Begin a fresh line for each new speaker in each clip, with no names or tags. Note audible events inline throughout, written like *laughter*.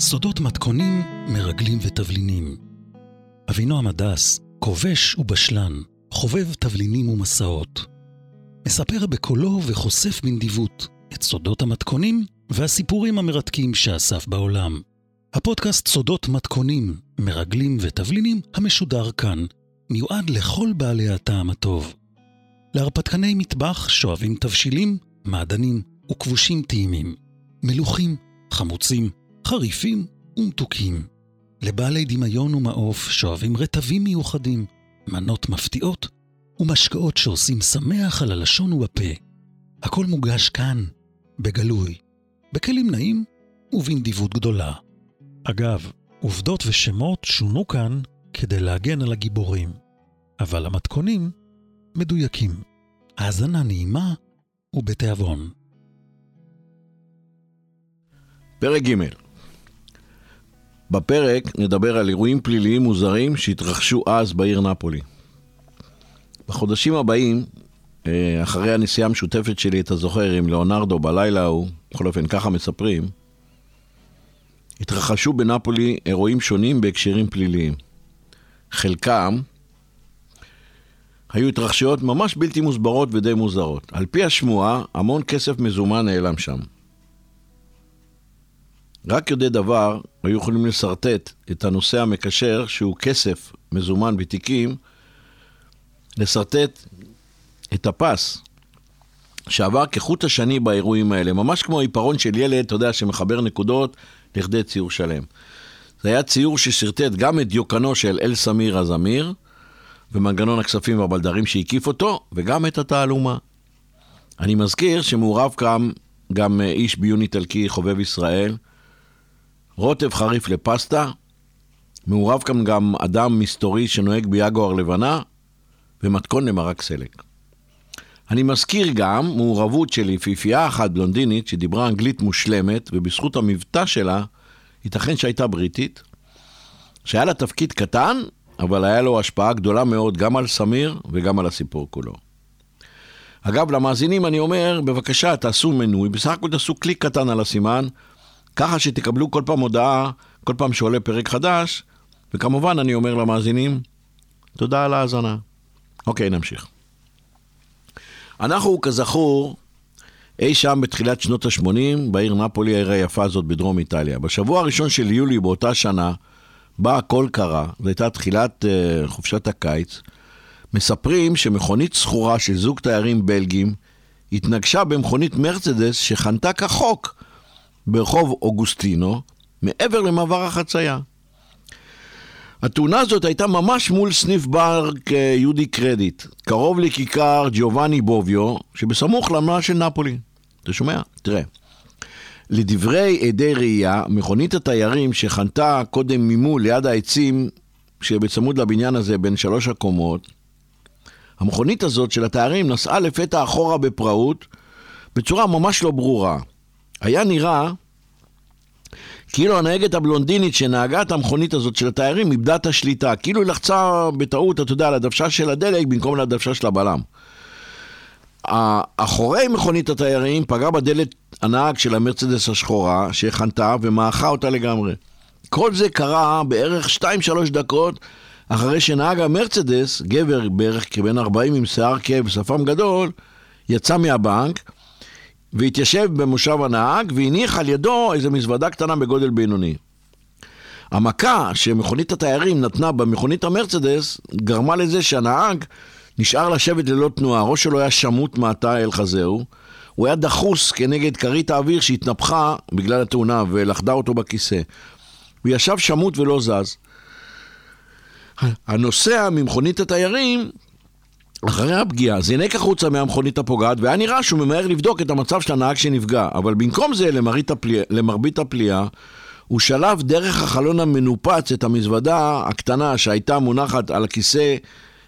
סודות מתכונים, מרגלים ותבלינים. אבינועם הדס, כובש ובשלן, חובב תבלינים ומסעות. מספר בקולו וחושף בנדיבות את סודות המתכונים והסיפורים המרתקים שאסף בעולם. הפודקאסט סודות מתכונים, מרגלים ותבלינים המשודר כאן, מיועד לכל בעלי הטעם הטוב. להרפתקני מטבח שואבים תבשילים, מעדנים וכבושים טעימים. מלוכים, חמוצים, חריפים ומתוקים. לבעלי דמיון ומעוף שואבים רטבים מיוחדים, מנות מפתיעות ומשקאות שעושים שמח על הלשון ובפה. הכל מוגש כאן, בגלוי, בכלים נעים ובנדיבות גדולה. אגב, עובדות ושמות שונו כאן כדי להגן על הגיבורים, אבל המתכונים מדויקים. האזנה נעימה ובתיאבון.
פרק ג' בפרק נדבר על אירועים פליליים מוזרים שהתרחשו אז בעיר נפולי. בחודשים הבאים, אה, אחרי הנסיעה המשותפת שלי, אתה זוכר, עם ליאונרדו בלילה ההוא, בכל אופן ככה מספרים, התרחשו בנפולי אירועים שונים בהקשרים פליליים. חלקם היו התרחשויות ממש בלתי מוסברות ודי מוזרות. על פי השמועה, המון כסף מזומן נעלם שם. רק יודעי דבר היו יכולים לשרטט את הנושא המקשר, שהוא כסף מזומן בתיקים, לשרטט את הפס שעבר כחוט השני באירועים האלה, ממש כמו עיפרון של ילד, אתה יודע, שמחבר נקודות לכדי ציור שלם. זה היה ציור ששרטט גם את דיוקנו של אל סמיר הזמיר, ומנגנון הכספים והבלדרים שהקיף אותו, וגם את התעלומה. אני מזכיר שמעורב כאן גם איש ביון איטלקי חובב ישראל, רוטב חריף לפסטה, מעורב כאן גם אדם מסתורי שנוהג ביגואר לבנה, ומתכון למרק סלק. אני מזכיר גם מעורבות של יפיפייה אחת בלונדינית שדיברה אנגלית מושלמת, ובזכות המבטא שלה, ייתכן שהייתה בריטית, שהיה לה תפקיד קטן, אבל היה לו השפעה גדולה מאוד גם על סמיר וגם על הסיפור כולו. אגב, למאזינים אני אומר, בבקשה, תעשו מנוי, בסך הכל תעשו קליק קטן על הסימן, ככה שתקבלו כל פעם הודעה, כל פעם שעולה פרק חדש, וכמובן אני אומר למאזינים, תודה על ההאזנה. אוקיי, נמשיך. אנחנו, כזכור, אי שם בתחילת שנות ה-80, בעיר נפולי, העיר היפה הזאת בדרום איטליה. בשבוע הראשון של יולי באותה שנה, בה הכל קרה, זו הייתה תחילת uh, חופשת הקיץ, מספרים שמכונית סחורה של זוג תיירים בלגים התנגשה במכונית מרצדס שחנתה כחוק ברחוב אוגוסטינו, מעבר למעבר החצייה. התאונה הזאת הייתה ממש מול סניף בנק יהודי קרדיט, קרוב לכיכר ג'ובאני בוביו, שבסמוך למאה של נפולי. אתה שומע? תראה. לדברי עדי ראייה, מכונית התיירים שחנתה קודם ממול ליד העצים שבצמוד לבניין הזה בין שלוש הקומות, המכונית הזאת של התיירים נסעה לפתע אחורה בפראות בצורה ממש לא ברורה. היה נראה כאילו הנהגת הבלונדינית שנהגה את המכונית הזאת של התיירים איבדה את השליטה, כאילו היא לחצה בטעות, אתה יודע, על הדוושה של הדלק במקום על הדוושה של הבלם. אחורי מכונית התיירים פגע בדלת הנהג של המרצדס השחורה שהכנתה ומעכה אותה לגמרי. כל זה קרה בערך 2-3 דקות אחרי שנהג המרצדס, גבר בערך כבן 40 עם שיער כאב ושפם גדול, יצא מהבנק והתיישב במושב הנהג והניח על ידו איזו מזוודה קטנה בגודל בינוני. המכה שמכונית התיירים נתנה במכונית המרצדס גרמה לזה שהנהג נשאר לשבת ללא תנועה, הראש שלו היה שמוט מעתה אל חזהו, הוא היה דחוס כנגד כרית האוויר שהתנפחה בגלל התאונה ולכדה אותו בכיסא. הוא ישב שמוט ולא זז. הנוסע ממכונית התיירים אחרי הפגיעה, זינק החוצה מהמכונית הפוגעת, והיה נראה שהוא ממהר לבדוק את המצב של הנהג שנפגע. אבל במקום זה, למרבית הפליאה, הוא שלף דרך החלון המנופץ את המזוודה הקטנה שהייתה מונחת על הכיסא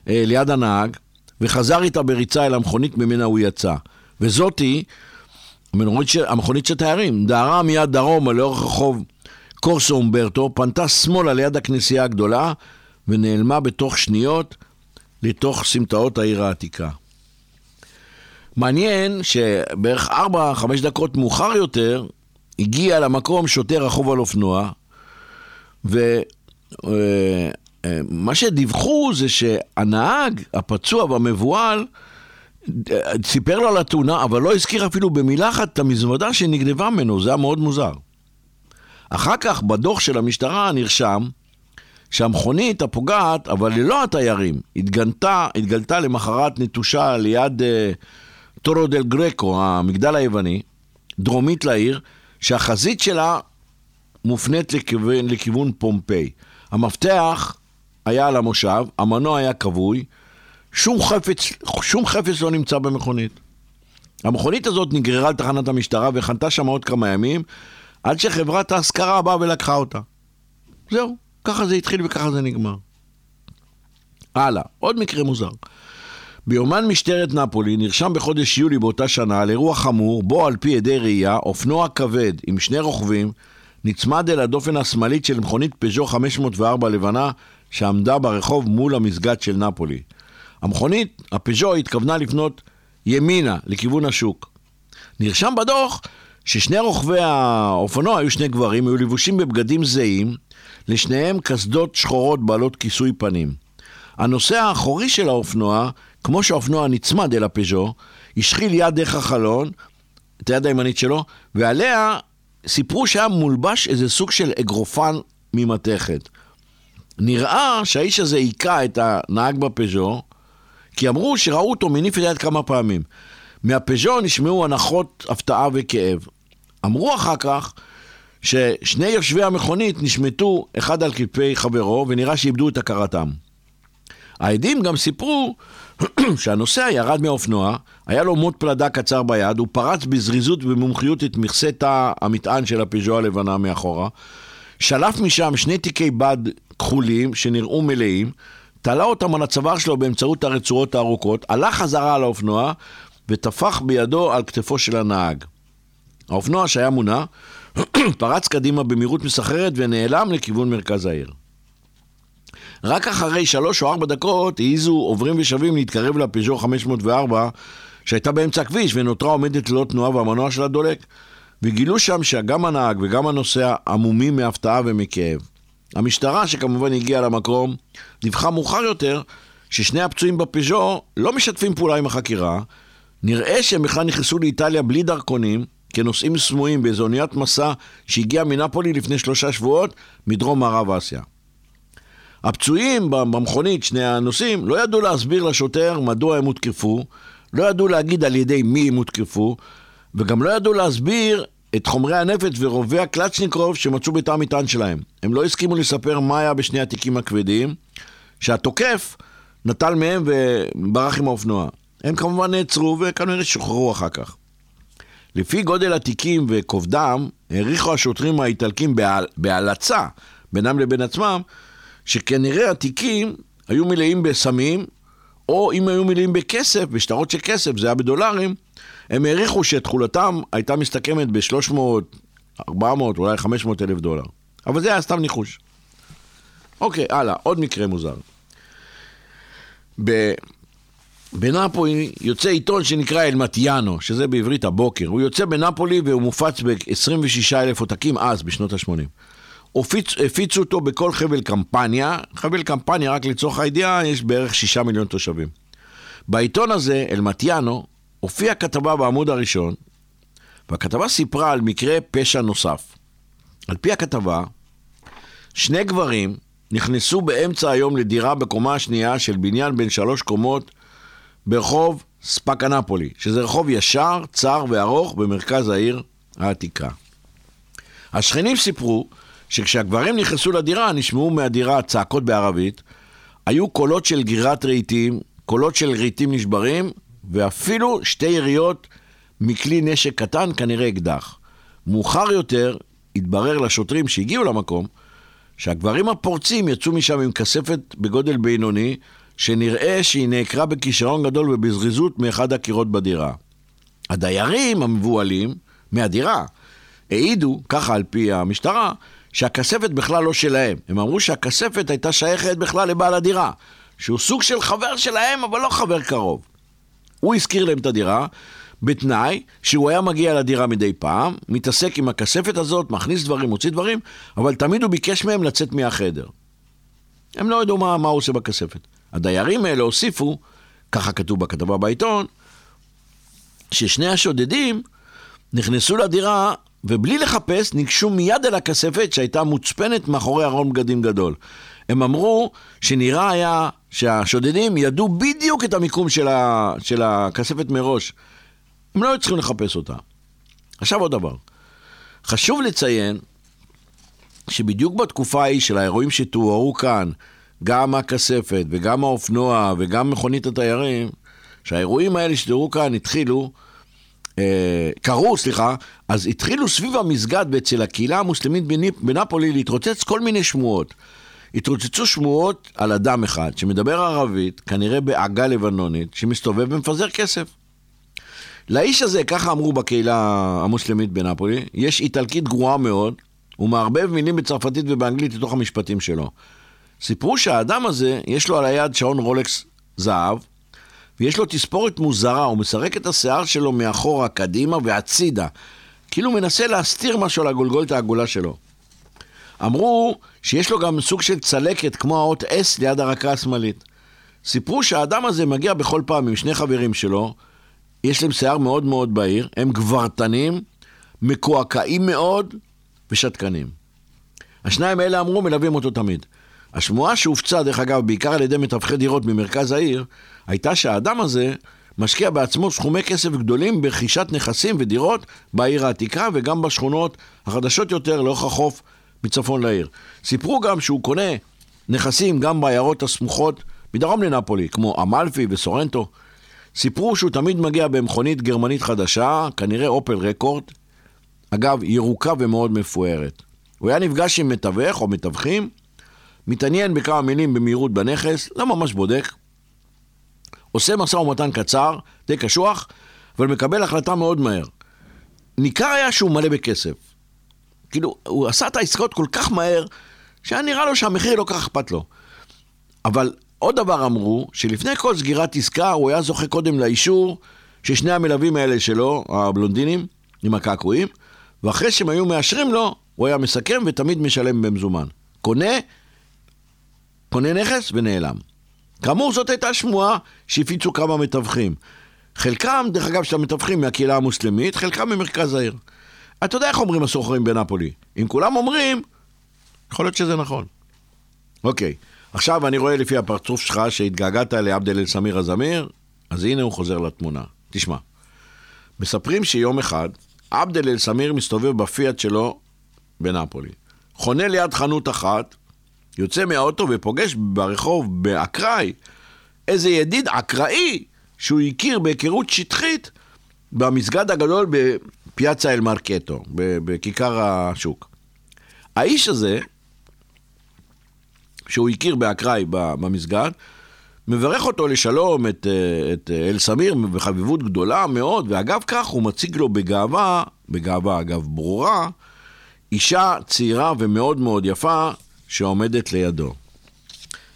אה, ליד הנהג, וחזר איתה בריצה אל המכונית ממנה הוא יצא. וזאתי, המכונית של תיירים, דהרה מיד דרומה לאורך רחוב קורסו אומברטו, פנתה שמאלה ליד הכנסייה הגדולה, ונעלמה בתוך שניות. לתוך סמטאות העיר העתיקה. מעניין שבערך 4-5 דקות מאוחר יותר הגיע למקום שוטר רכוב על אופנוע, ומה שדיווחו זה שהנהג, הפצוע והמבוהל, סיפר לו על התאונה, אבל לא הזכיר אפילו במילה אחת את המזוודה שנגנבה ממנו, זה היה מאוד מוזר. אחר כך, בדוח של המשטרה נרשם שהמכונית הפוגעת, אבל ללא התיירים, התגלתה, התגלתה למחרת נטושה ליד uh, טורו דל גרקו, המגדל היווני, דרומית לעיר, שהחזית שלה מופנית לכיוון, לכיוון פומפיי. המפתח היה על המושב, המנוע היה כבוי, שום חפץ, שום חפץ לא נמצא במכונית. המכונית הזאת נגררה לתחנת המשטרה וחנתה שם עוד כמה ימים, עד שחברת ההשכרה באה ולקחה אותה. זהו, ככה זה התחיל וככה זה נגמר. הלאה, עוד מקרה מוזר. ביומן משטרת נפולי נרשם בחודש יולי באותה שנה על אירוע חמור, בו על פי עדי ראייה, אופנוע כבד עם שני רוכבים נצמד אל הדופן השמאלית של מכונית פז'ו 504 לבנה שעמדה ברחוב מול המסגד של נפולי. המכונית, הפז'ו, התכוונה לפנות ימינה, לכיוון השוק. נרשם בדוח ששני רוכבי האופנוע היו שני גברים, היו לבושים בבגדים זהים, לשניהם קסדות שחורות בעלות כיסוי פנים. הנוסע האחורי של האופנוע, כמו שהאופנוע נצמד אל הפז'ו, השחיל יד דרך החלון, את היד הימנית שלו, ועליה סיפרו שהיה מולבש איזה סוג של אגרופן ממתכת. נראה שהאיש הזה היכה את הנהג בפז'ו, כי אמרו שראו אותו מניף את היד כמה פעמים. מהפז'ו נשמעו הנחות הפתעה וכאב. אמרו אחר כך ששני יושבי המכונית נשמטו אחד על כתפי חברו ונראה שאיבדו את הכרתם. העדים גם סיפרו *clears throat* שהנוסע ירד מהאופנוע, היה לו מוט פלדה קצר ביד, הוא פרץ בזריזות ובמומחיות את מכסה תא המטען של הפז'ו הלבנה מאחורה, שלף משם שני תיקי בד כחולים שנראו מלאים, תלה אותם על הצוואר שלו באמצעות הרצועות הארוכות, הלך חזרה על האופנוע וטפח בידו על כתפו של הנהג. האופנוע שהיה מונע *clears throat* פרץ קדימה במהירות מסחררת ונעלם לכיוון מרכז העיר. רק אחרי שלוש או ארבע דקות העיזו עוברים ושבים להתקרב לפז'ו 504 שהייתה באמצע הכביש ונותרה עומדת ללא תנועה והמנוע שלה דולק וגילו שם שגם הנהג וגם הנוסע עמומים מהפתעה ומכאב. המשטרה, שכמובן הגיעה למקום, דיווחה מאוחר יותר ששני הפצועים בפז'ו לא משתפים פעולה עם החקירה, נראה שהם בכלל נכנסו לאיטליה בלי דרכונים, כנוסעים סמויים באיזו אוניית מסע שהגיעה מנפולי לפני שלושה שבועות מדרום מערב אסיה. הפצועים במכונית, שני הנוסעים, לא ידעו להסביר לשוטר מדוע הם הותקפו, לא ידעו להגיד על ידי מי הם הותקפו, וגם לא ידעו להסביר את חומרי הנפץ ורובי הקלצ'ניקרוב שמצאו בתא המטען שלהם. הם לא הסכימו לספר מה היה בשני התיקים הכבדים, שהתוקף נטל מהם וברח עם האופנוע. הם כמובן נעצרו וכנראה שוחררו אחר כך. לפי גודל התיקים וכובדם, העריכו השוטרים האיטלקים בהלצה בינם לבין עצמם, שכנראה התיקים היו מלאים בסמים, או אם היו מלאים בכסף, בשטרות של כסף, זה היה בדולרים, הם העריכו שתכולתם הייתה מסתכמת ב-300, 400, אולי 500 אלף דולר. אבל זה היה סתם ניחוש. אוקיי, הלאה, עוד מקרה מוזר. ב... בנפולי יוצא עיתון שנקרא אלמטיאנו, שזה בעברית הבוקר. הוא יוצא בנפולי והוא מופץ ב-26 אלף עותקים אז, בשנות ה-80. הפיצו אותו בכל חבל קמפניה, חבל קמפניה, רק לצורך הידיעה, יש בערך שישה מיליון תושבים. בעיתון הזה, אלמטיאנו, הופיעה כתבה בעמוד הראשון, והכתבה סיפרה על מקרה פשע נוסף. על פי הכתבה, שני גברים נכנסו באמצע היום לדירה בקומה השנייה של בניין בין שלוש קומות ברחוב ספקנפולי, שזה רחוב ישר, צר וארוך במרכז העיר העתיקה. השכנים סיפרו שכשהגברים נכנסו לדירה נשמעו מהדירה צעקות בערבית, היו קולות של גירת רהיטים, קולות של רהיטים נשברים, ואפילו שתי יריות מכלי נשק קטן, כנראה אקדח. מאוחר יותר התברר לשוטרים שהגיעו למקום שהגברים הפורצים יצאו משם עם כספת בגודל בינוני, שנראה שהיא נעקרה בכישרון גדול ובזריזות מאחד הקירות בדירה. הדיירים המבוהלים מהדירה העידו, ככה על פי המשטרה, שהכספת בכלל לא שלהם. הם אמרו שהכספת הייתה שייכת בכלל לבעל הדירה, שהוא סוג של חבר שלהם, אבל לא חבר קרוב. הוא הזכיר להם את הדירה, בתנאי שהוא היה מגיע לדירה מדי פעם, מתעסק עם הכספת הזאת, מכניס דברים, מוציא דברים, אבל תמיד הוא ביקש מהם לצאת מהחדר. הם לא ידעו מה, מה הוא עושה בכספת. הדיירים האלה הוסיפו, ככה כתוב בכתבה בעיתון, ששני השודדים נכנסו לדירה ובלי לחפש ניגשו מיד אל הכספת שהייתה מוצפנת מאחורי ארון בגדים גדול. הם אמרו שנראה היה שהשודדים ידעו בדיוק את המיקום של, ה, של הכספת מראש. הם לא היו צריכים לחפש אותה. עכשיו עוד דבר. חשוב לציין שבדיוק בתקופה ההיא של האירועים שתוארו כאן, גם הכספת וגם האופנוע וגם מכונית התיירים, שהאירועים האלה שתוארו כאן התחילו, אה, קרו, סליחה, אז התחילו סביב המסגד ואצל הקהילה המוסלמית בנפולי להתרוצץ כל מיני שמועות. התרוצצו שמועות על אדם אחד שמדבר ערבית, כנראה בעגה לבנונית, שמסתובב ומפזר כסף. לאיש הזה, ככה אמרו בקהילה המוסלמית בנפולי, יש איטלקית גרועה מאוד, הוא מערבב מילים בצרפתית ובאנגלית לתוך המשפטים שלו. סיפרו שהאדם הזה, יש לו על היד שעון רולקס זהב, ויש לו תספורת מוזרה, הוא מסרק את השיער שלו מאחורה, קדימה והצידה. כאילו מנסה להסתיר משהו על הגולגולת העגולה שלו. אמרו שיש לו גם סוג של צלקת כמו האות S ליד הרקה השמאלית. סיפרו שהאדם הזה מגיע בכל פעם עם שני חברים שלו, יש להם שיער מאוד מאוד בהיר, הם גברתנים, מקועקעים מאוד ושתקנים. השניים האלה אמרו, מלווים אותו תמיד. השמועה שהופצה, דרך אגב, בעיקר על ידי מתווכי דירות ממרכז העיר, הייתה שהאדם הזה משקיע בעצמו סכומי כסף גדולים ברכישת נכסים ודירות בעיר העתיקה וגם בשכונות החדשות יותר לאורך החוף מצפון לעיר. סיפרו גם שהוא קונה נכסים גם בעיירות הסמוכות מדרום לנפולי, כמו אמלפי וסורנטו. סיפרו שהוא תמיד מגיע במכונית גרמנית חדשה, כנראה אופל רקורד, אגב, ירוקה ומאוד מפוארת. הוא היה נפגש עם מתווך או מתווכים, מתעניין בכמה מילים במהירות בנכס, לא ממש בודק, עושה משא ומתן קצר, די קשוח, אבל מקבל החלטה מאוד מהר. ניכר היה שהוא מלא בכסף. כאילו, הוא עשה את העסקאות כל כך מהר, שהיה נראה לו שהמחיר לא כך אכפת לו. אבל עוד דבר אמרו, שלפני כל סגירת עסקה הוא היה זוכה קודם לאישור ששני המלווים האלה שלו, הבלונדינים, עם הקעקועים, ואחרי שהם היו מאשרים לו, הוא היה מסכם ותמיד משלם במזומן. קונה, קונה נכס ונעלם. כאמור, זאת הייתה שמועה שהפיצו כמה מתווכים. חלקם, דרך אגב, של המתווכים מהקהילה המוסלמית, חלקם ממרכז העיר. אתה יודע איך אומרים הסוחרים בנפולי. אם כולם אומרים, יכול להיות שזה נכון. אוקיי, עכשיו אני רואה לפי הפרצוף שלך שהתגעגעת לעבד אל-סמיר הזמיר, אז הנה הוא חוזר לתמונה. תשמע, מספרים שיום אחד עבד אל-סמיר מסתובב בפיאט שלו בנפולי. חונה ליד חנות אחת, יוצא מהאוטו ופוגש ברחוב באקראי איזה ידיד אקראי שהוא הכיר בהיכרות שטחית במסגד הגדול בפיאצה אל מרקטו, בכיכר השוק. האיש הזה, שהוא הכיר באקראי במסגד, מברך אותו לשלום את, את אל סמיר בחביבות גדולה מאוד, ואגב כך הוא מציג לו בגאווה, בגאווה אגב ברורה, אישה צעירה ומאוד מאוד יפה שעומדת לידו.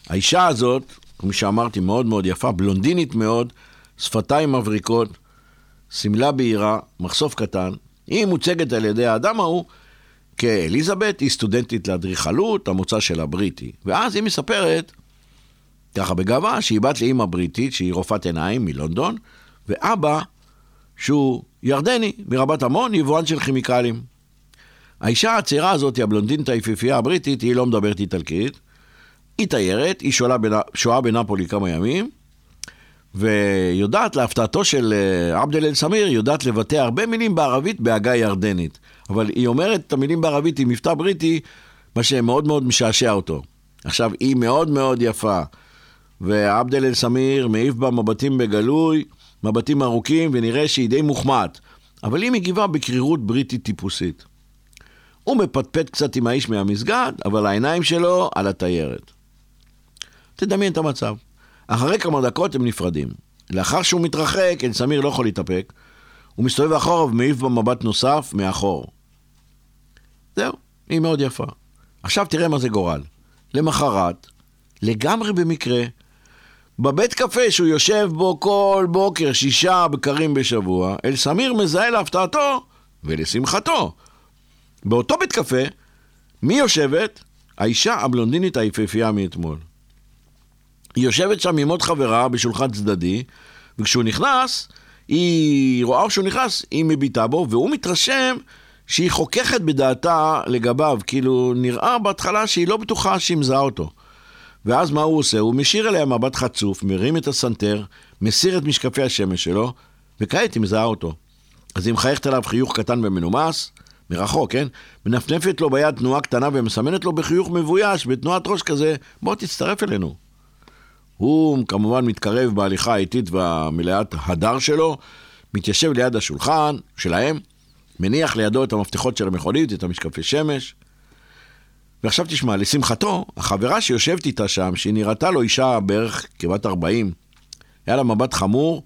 האישה הזאת, כמו שאמרתי, מאוד מאוד יפה, בלונדינית מאוד, שפתיים מבריקות, שמלה בהירה, מחשוף קטן, היא מוצגת על ידי האדם ההוא כאליזבת, היא סטודנטית לאדריכלות, המוצא שלה בריטי. ואז היא מספרת, ככה בגאווה, שהיא בת לאימא בריטית, שהיא רופאת עיניים מלונדון, ואבא, שהוא ירדני, מרבת עמון, יבואן של כימיקלים. האישה הצעירה הזאת, הבלונדינית היפיפייה הבריטית, היא לא מדברת איטלקית, היא תיירת, היא שוהה בנפולי כמה ימים, ויודעת, להפתעתו של אה, עבד אל סמיר, יודעת לבטא הרבה מילים בערבית בהגה ירדנית. אבל היא אומרת את המילים בערבית עם מבטא בריטי, מה שמאוד מאוד משעשע אותו. עכשיו, היא מאוד מאוד יפה, ועבד אל סמיר מעיף בה מבטים בגלוי, מבטים ארוכים, ונראה שהיא די מוחמאת. אבל היא מגיבה בקרירות בריטית טיפוסית. הוא מפטפט קצת עם האיש מהמסגד, אבל העיניים שלו על התיירת. תדמיין את המצב. אחרי כמה דקות הם נפרדים. לאחר שהוא מתרחק, אל סמיר לא יכול להתאפק, הוא מסתובב אחורה ומעיף במבט נוסף מאחור. זהו, היא מאוד יפה. עכשיו תראה מה זה גורל. למחרת, לגמרי במקרה, בבית קפה שהוא יושב בו כל בוקר שישה בקרים בשבוע, אל סמיר מזהה להפתעתו ולשמחתו. באותו בית קפה, מי יושבת? האישה הבלונדינית היפהפייה מאתמול. היא יושבת שם עם עוד חברה בשולחן צדדי, וכשהוא נכנס, היא רואה שהוא נכנס, היא מביטה בו, והוא מתרשם שהיא חוככת בדעתה לגביו, כאילו נראה בהתחלה שהיא לא בטוחה שהיא מזהה אותו. ואז מה הוא עושה? הוא משאיר אליה מבט חצוף, מרים את הסנטר, מסיר את משקפי השמש שלו, וכעת היא מזהה אותו. אז היא מחייכת עליו חיוך קטן ומנומס, מרחוק, כן? מנפנפת לו ביד תנועה קטנה ומסמנת לו בחיוך מבויש, בתנועת ראש כזה, בוא תצטרף אלינו. הוא כמובן מתקרב בהליכה האיטית והמלאת הדר שלו, מתיישב ליד השולחן שלהם, מניח לידו את המפתחות של המכונית, את המשקפי שמש. ועכשיו תשמע, לשמחתו, החברה שיושבת איתה שם, שהיא נראתה לו אישה בערך כבת 40, היה לה מבט חמור,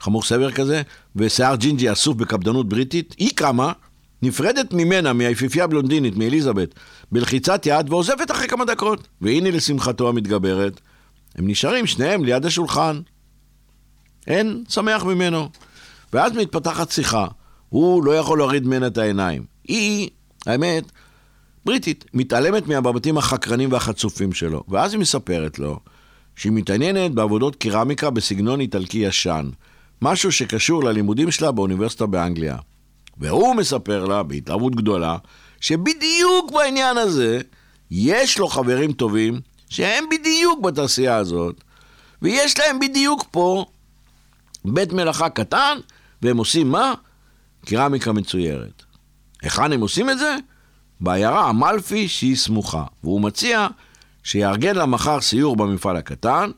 חמור סבר כזה, ושיער ג'ינג'י אסוף בקפדנות בריטית, היא קמה, נפרדת ממנה, מהיפיפייה הבלונדינית, מאליזבת, בלחיצת יד, ועוזבת אחרי כמה דקות. והנה לשמחתו המתגברת, הם נשארים שניהם ליד השולחן. אין שמח ממנו. ואז מתפתחת שיחה. הוא לא יכול להוריד ממנה את העיניים. היא, האמת, בריטית, מתעלמת מהמבטים החקרנים והחצופים שלו. ואז היא מספרת לו שהיא מתעניינת בעבודות קרמיקה בסגנון איטלקי ישן. משהו שקשור ללימודים שלה באוניברסיטה באנגליה. והוא מספר לה, בהתלהבות גדולה, שבדיוק בעניין הזה יש לו חברים טובים שהם בדיוק בתעשייה הזאת, ויש להם בדיוק פה בית מלאכה קטן, והם עושים מה? קרמיקה מצוירת. היכן הם עושים את זה? בעיירה אמלפי שהיא סמוכה, והוא מציע שיארגן לה מחר סיור במפעל הקטן,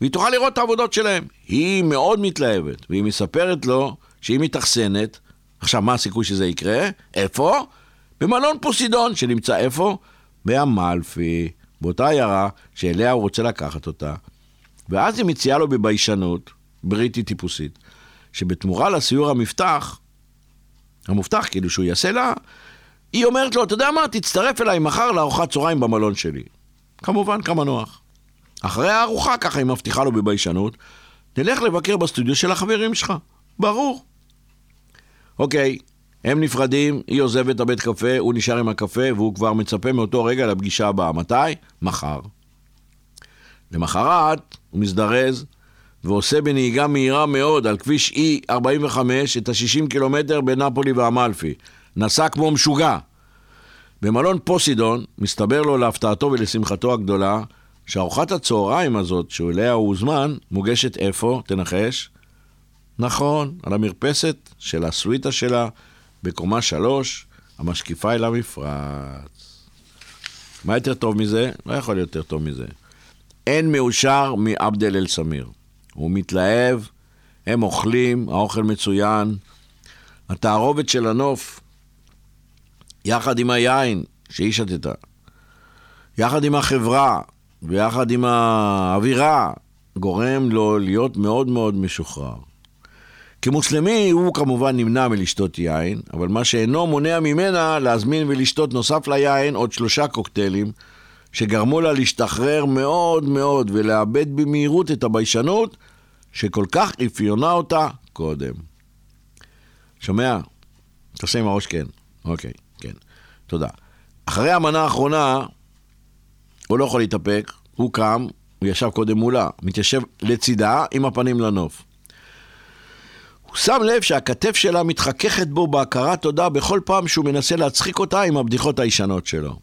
והיא תוכל לראות את העבודות שלהם. היא מאוד מתלהבת, והיא מספרת לו שהיא מתאכסנת. עכשיו, מה הסיכוי שזה יקרה? איפה? במלון פוסידון, שנמצא איפה? באמלפי. באותה עיירה שאליה הוא רוצה לקחת אותה, ואז היא מציעה לו בביישנות, בריטית טיפוסית, שבתמורה לסיור המפתח, המובטח, כאילו שהוא יעשה לה, היא אומרת לו, אתה יודע מה, תצטרף אליי מחר לארוחת צהריים במלון שלי. כמובן, כמה נוח. אחרי הארוחה, ככה היא מבטיחה לו בביישנות, נלך לבקר בסטודיו של החברים שלך. ברור. אוקיי, הם נפרדים, היא עוזבת את הבית קפה, הוא נשאר עם הקפה, והוא כבר מצפה מאותו רגע לפגישה הבאה. מתי? מחר. למחרת הוא מזדרז ועושה בנהיגה מהירה מאוד על כביש E45 את ה-60 קילומטר בין נפולי ואמלפי. נסע כמו משוגע. במלון פוסידון מסתבר לו להפתעתו ולשמחתו הגדולה שארוחת הצהריים הזאת שאליה הוא הוזמן מוגשת איפה? תנחש. נכון, על המרפסת של הסוויטה שלה בקומה שלוש, המשקיפה אל המפרץ. מה יותר טוב מזה? לא יכול להיות יותר טוב מזה. אין מאושר מעבדל אל סמיר. הוא מתלהב, הם אוכלים, האוכל מצוין. התערובת של הנוף, יחד עם היין שהיא שתתה, יחד עם החברה ויחד עם האווירה, גורם לו להיות מאוד מאוד משוחרר. כמוסלמי הוא כמובן נמנע מלשתות יין, אבל מה שאינו מונע ממנה להזמין ולשתות נוסף ליין עוד שלושה קוקטיילים, שגרמו לה להשתחרר מאוד מאוד ולאבד במהירות את הביישנות שכל כך אפיונה אותה קודם. שומע? תעשה עם הראש כן. אוקיי, כן. תודה. אחרי המנה האחרונה, הוא לא יכול להתאפק, הוא קם, הוא ישב קודם מולה, מתיישב לצידה עם הפנים לנוף. הוא שם לב שהכתף שלה מתחככת בו בהכרת תודה בכל פעם שהוא מנסה להצחיק אותה עם הבדיחות הישנות שלו.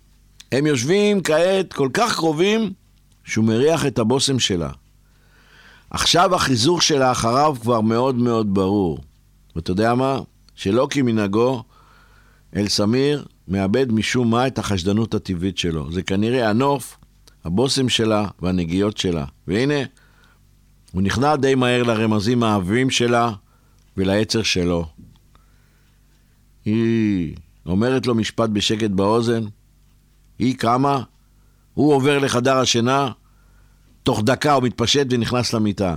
הם יושבים כעת כל כך קרובים שהוא מריח את הבושם שלה. עכשיו החיזור שלה אחריו כבר מאוד מאוד ברור. ואתה יודע מה? שלא כמנהגו, אל סמיר מאבד משום מה את החשדנות הטבעית שלו. זה כנראה הנוף, הבושם שלה והנגיעות שלה. והנה, הוא נכנע די מהר לרמזים האהבים שלה, וליצר שלו. היא אומרת לו משפט בשקט באוזן, היא קמה, הוא עובר לחדר השינה, תוך דקה הוא מתפשט ונכנס למיטה.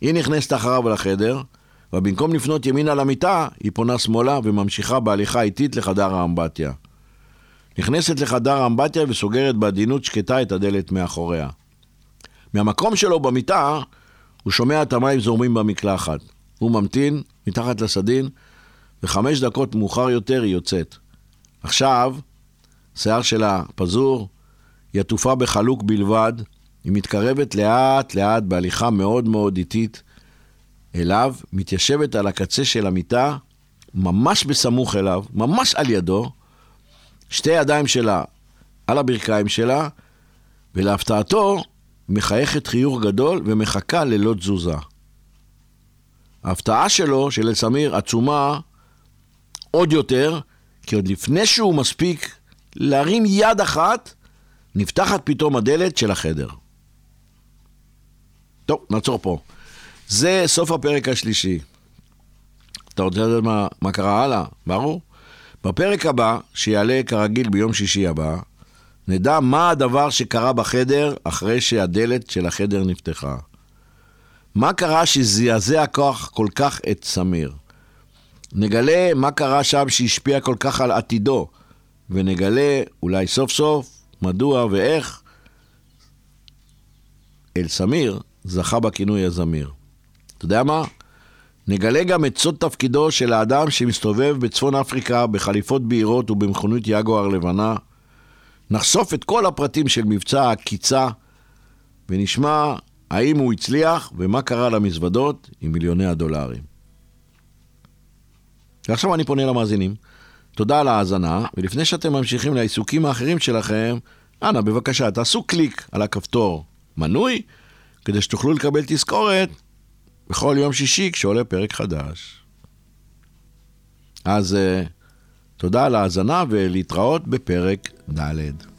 היא נכנסת אחריו לחדר, ובמקום לפנות ימינה למיטה, היא פונה שמאלה וממשיכה בהליכה איטית לחדר האמבטיה. נכנסת לחדר האמבטיה וסוגרת בעדינות שקטה את הדלת מאחוריה. מהמקום שלו במיטה, הוא שומע את המים זורמים במקלחת. הוא ממתין מתחת לסדין, וחמש דקות מאוחר יותר היא יוצאת. עכשיו, שיער שלה פזור, היא עטופה בחלוק בלבד, היא מתקרבת לאט לאט בהליכה מאוד מאוד איטית אליו, מתיישבת על הקצה של המיטה, ממש בסמוך אליו, ממש על ידו, שתי ידיים שלה על הברכיים שלה, ולהפתעתו, מחייכת חיוך גדול ומחכה ללא תזוזה. ההפתעה שלו, של אלסמיר, עצומה עוד יותר, כי עוד לפני שהוא מספיק להרים יד אחת, נפתחת פתאום הדלת של החדר. טוב, נעצור פה. זה סוף הפרק השלישי. אתה רוצה לדעת מה, מה קרה הלאה? ברור. בפרק הבא, שיעלה כרגיל ביום שישי הבא, נדע מה הדבר שקרה בחדר אחרי שהדלת של החדר נפתחה. מה קרה שזעזע כוח כל כך את סמיר? נגלה מה קרה שם שהשפיע כל כך על עתידו, ונגלה אולי סוף סוף מדוע ואיך אל סמיר זכה בכינוי הזמיר. אתה יודע מה? נגלה גם את סוד תפקידו של האדם שמסתובב בצפון אפריקה בחליפות בהירות ובמכונית יגואר לבנה. נחשוף את כל הפרטים של מבצע הקיצה ונשמע האם הוא הצליח ומה קרה למזוודות עם מיליוני הדולרים. ועכשיו אני פונה למאזינים. תודה על ההאזנה, ולפני שאתם ממשיכים לעיסוקים האחרים שלכם, אנא בבקשה תעשו קליק על הכפתור מנוי, כדי שתוכלו לקבל תזכורת בכל יום שישי כשעולה פרק חדש. אז uh, תודה על ההאזנה ולהתראות בפרק ד'.